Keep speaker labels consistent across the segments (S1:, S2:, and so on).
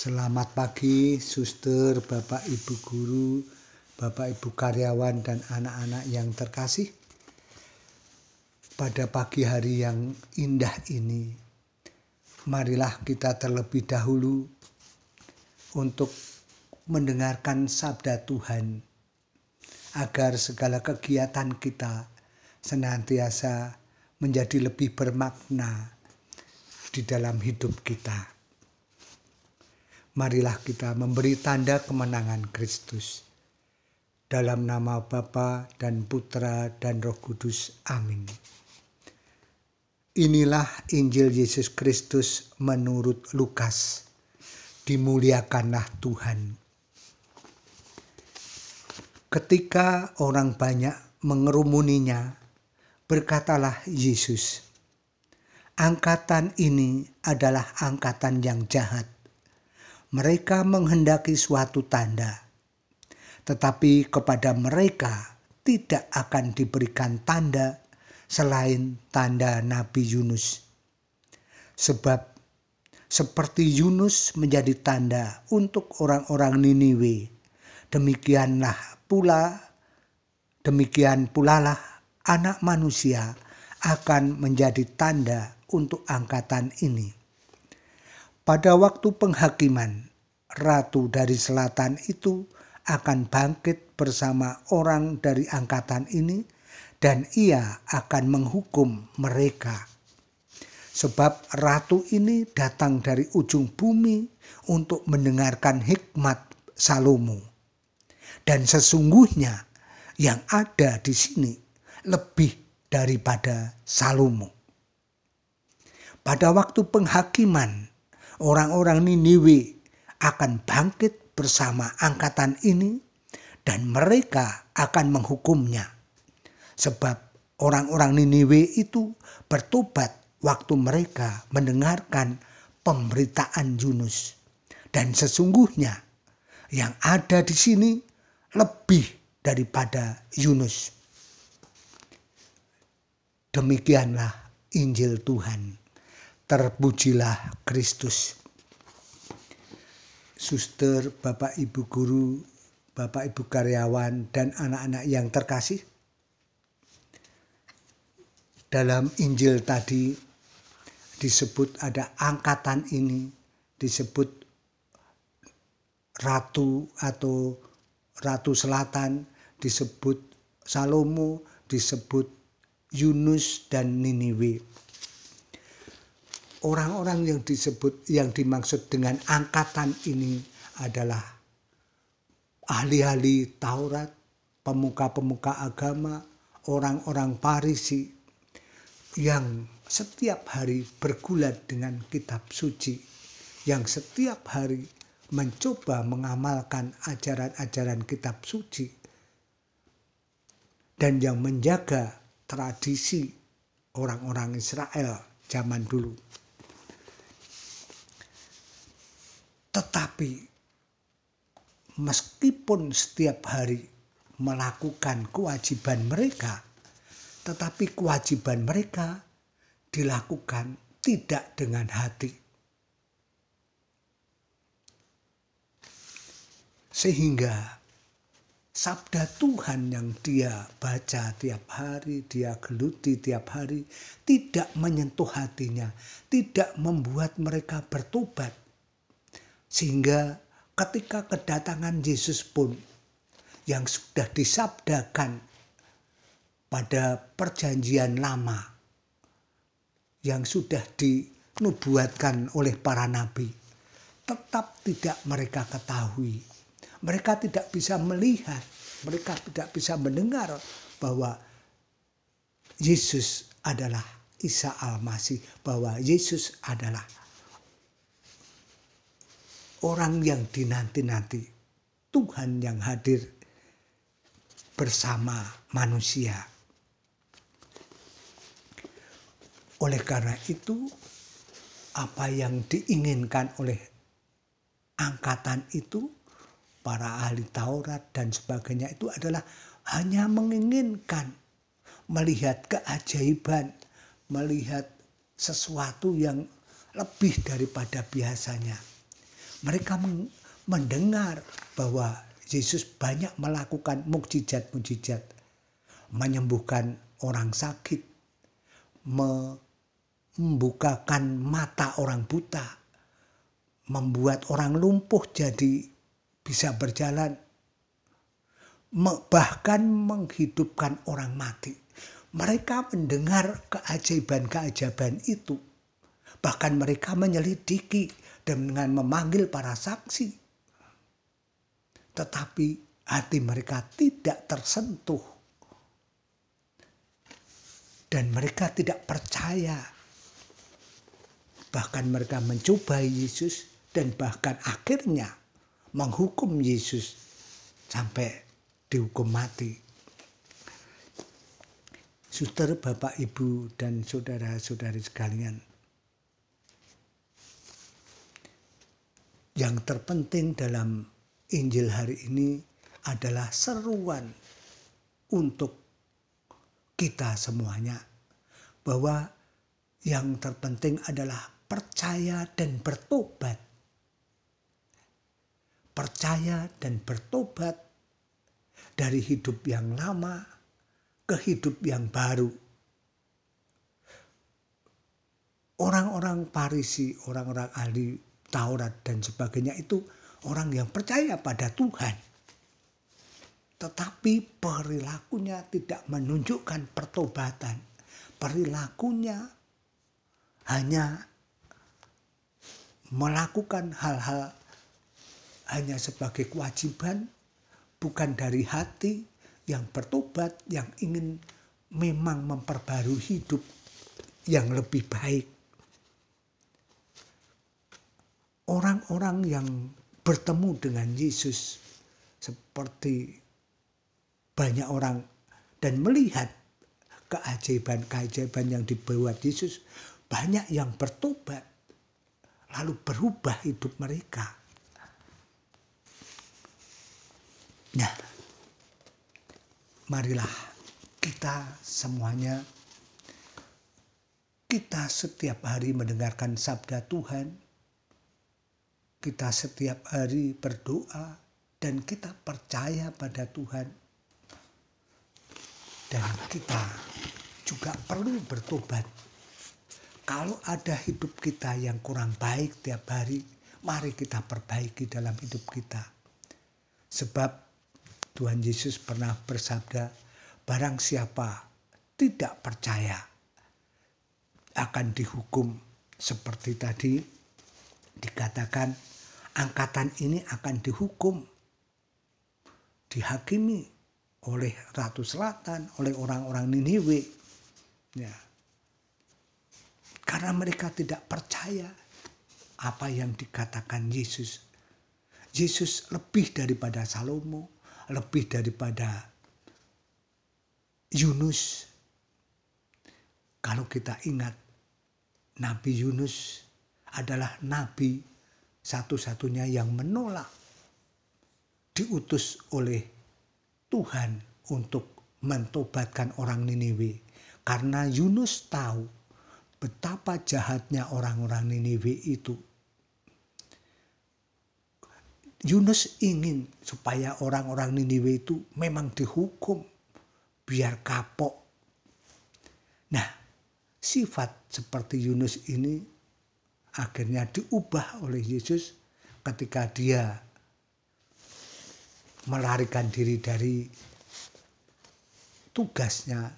S1: Selamat pagi, suster, bapak, ibu guru, bapak, ibu karyawan, dan anak-anak yang terkasih. Pada pagi hari yang indah ini, marilah kita terlebih dahulu untuk mendengarkan sabda Tuhan, agar segala kegiatan kita senantiasa menjadi lebih bermakna di dalam hidup kita marilah kita memberi tanda kemenangan Kristus. Dalam nama Bapa dan Putra dan Roh Kudus. Amin. Inilah Injil Yesus Kristus menurut Lukas. Dimuliakanlah Tuhan. Ketika orang banyak mengerumuninya, berkatalah Yesus, "Angkatan ini adalah angkatan yang jahat mereka menghendaki suatu tanda, tetapi kepada mereka tidak akan diberikan tanda selain tanda Nabi Yunus. Sebab seperti Yunus menjadi tanda untuk orang-orang Niniwe, demikianlah pula demikian pula lah anak manusia akan menjadi tanda untuk angkatan ini. Pada waktu penghakiman, ratu dari selatan itu akan bangkit bersama orang dari angkatan ini dan ia akan menghukum mereka. Sebab ratu ini datang dari ujung bumi untuk mendengarkan hikmat Salomo. Dan sesungguhnya yang ada di sini lebih daripada Salomo. Pada waktu penghakiman, orang-orang Niniwe akan bangkit bersama angkatan ini dan mereka akan menghukumnya. Sebab orang-orang Niniwe itu bertobat waktu mereka mendengarkan pemberitaan Yunus. Dan sesungguhnya yang ada di sini lebih daripada Yunus. Demikianlah Injil Tuhan terpujilah Kristus. Suster, Bapak Ibu guru, Bapak Ibu karyawan, dan anak-anak yang terkasih. Dalam Injil tadi disebut ada angkatan ini, disebut ratu atau ratu selatan, disebut Salomo, disebut Yunus dan Niniwe orang-orang yang disebut yang dimaksud dengan angkatan ini adalah ahli-ahli Taurat, pemuka-pemuka agama, orang-orang Parisi yang setiap hari bergulat dengan kitab suci, yang setiap hari mencoba mengamalkan ajaran-ajaran kitab suci, dan yang menjaga tradisi orang-orang Israel zaman dulu. Tetapi meskipun setiap hari melakukan kewajiban mereka, tetapi kewajiban mereka dilakukan tidak dengan hati. Sehingga sabda Tuhan yang dia baca tiap hari, dia geluti tiap hari, tidak menyentuh hatinya, tidak membuat mereka bertobat, sehingga ketika kedatangan Yesus pun yang sudah disabdakan pada perjanjian lama yang sudah dinubuatkan oleh para nabi tetap tidak mereka ketahui. Mereka tidak bisa melihat, mereka tidak bisa mendengar bahwa Yesus adalah Isa Al-Masih, bahwa Yesus adalah orang yang dinanti-nanti, Tuhan yang hadir bersama manusia. Oleh karena itu, apa yang diinginkan oleh angkatan itu, para ahli Taurat dan sebagainya itu adalah hanya menginginkan melihat keajaiban, melihat sesuatu yang lebih daripada biasanya Mereka mendengar bahwa Yesus banyak melakukan mukjizat-mukjizat, menyembuhkan orang sakit, membukakan mata orang buta, membuat orang lumpuh jadi bisa berjalan, bahkan menghidupkan orang mati. Mereka mendengar keajaiban-keajaiban itu. Bahkan mereka menyelidiki dengan memanggil para saksi tetapi hati mereka tidak tersentuh. Dan mereka tidak percaya. Bahkan mereka mencobai Yesus dan bahkan akhirnya menghukum Yesus sampai dihukum mati. Suster, Bapak, Ibu, dan saudara-saudari sekalian. Yang terpenting dalam Injil hari ini adalah seruan untuk kita semuanya bahwa yang terpenting adalah percaya dan bertobat. Percaya dan bertobat dari hidup yang lama ke hidup yang baru. Orang-orang Parisi, orang-orang ahli Taurat dan sebagainya itu orang yang percaya pada Tuhan. Tetapi perilakunya tidak menunjukkan pertobatan. Perilakunya hanya melakukan hal-hal hanya sebagai kewajiban, bukan dari hati yang bertobat, yang ingin memang memperbarui hidup yang lebih baik. Orang-orang yang bertemu dengan Yesus seperti banyak orang dan melihat keajaiban-keajaiban yang dibuat Yesus, banyak yang bertobat lalu berubah hidup mereka. Nah, marilah kita semuanya kita setiap hari mendengarkan sabda Tuhan kita setiap hari berdoa dan kita percaya pada Tuhan. Dan kita juga perlu bertobat. Kalau ada hidup kita yang kurang baik tiap hari, mari kita perbaiki dalam hidup kita. Sebab Tuhan Yesus pernah bersabda, barang siapa tidak percaya akan dihukum seperti tadi dikatakan angkatan ini akan dihukum, dihakimi oleh Ratu Selatan, oleh orang-orang Niniwe. Ya. Karena mereka tidak percaya apa yang dikatakan Yesus. Yesus lebih daripada Salomo, lebih daripada Yunus. Kalau kita ingat, Nabi Yunus adalah nabi satu-satunya yang menolak diutus oleh Tuhan untuk mentobatkan orang Niniwe karena Yunus tahu betapa jahatnya orang-orang Niniwe itu. Yunus ingin supaya orang-orang Niniwe itu memang dihukum biar kapok. Nah, sifat seperti Yunus ini akhirnya diubah oleh Yesus ketika dia melarikan diri dari tugasnya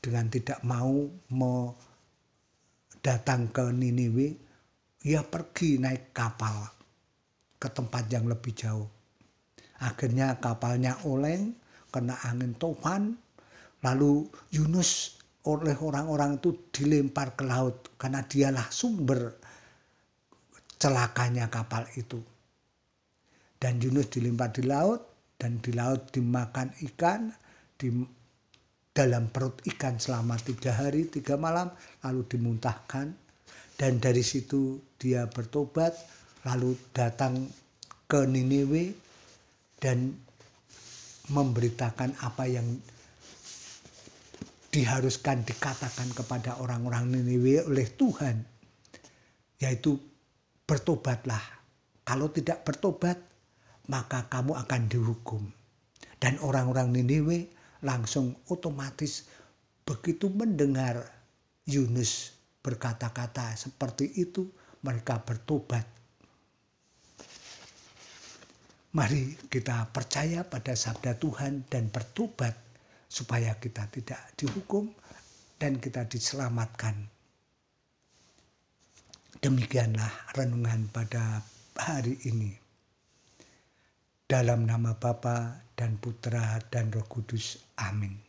S1: dengan tidak mau datang ke Niniwe, ia pergi naik kapal ke tempat yang lebih jauh. Akhirnya kapalnya oleng, kena angin topan, lalu Yunus oleh orang-orang itu dilempar ke laut karena dialah sumber celakanya kapal itu. Dan Yunus dilempar di laut dan di laut dimakan ikan di dalam perut ikan selama tiga hari tiga malam lalu dimuntahkan dan dari situ dia bertobat lalu datang ke Niniwe dan memberitakan apa yang diharuskan dikatakan kepada orang-orang Niniwe oleh Tuhan yaitu bertobatlah Kalau tidak bertobat, maka kamu akan dihukum. Dan orang-orang Niniwe langsung otomatis begitu mendengar Yunus berkata-kata seperti itu, mereka bertobat. Mari kita percaya pada sabda Tuhan dan bertobat supaya kita tidak dihukum dan kita diselamatkan. Demikianlah renungan pada hari ini. Dalam nama Bapa dan Putra dan Roh Kudus. Amin.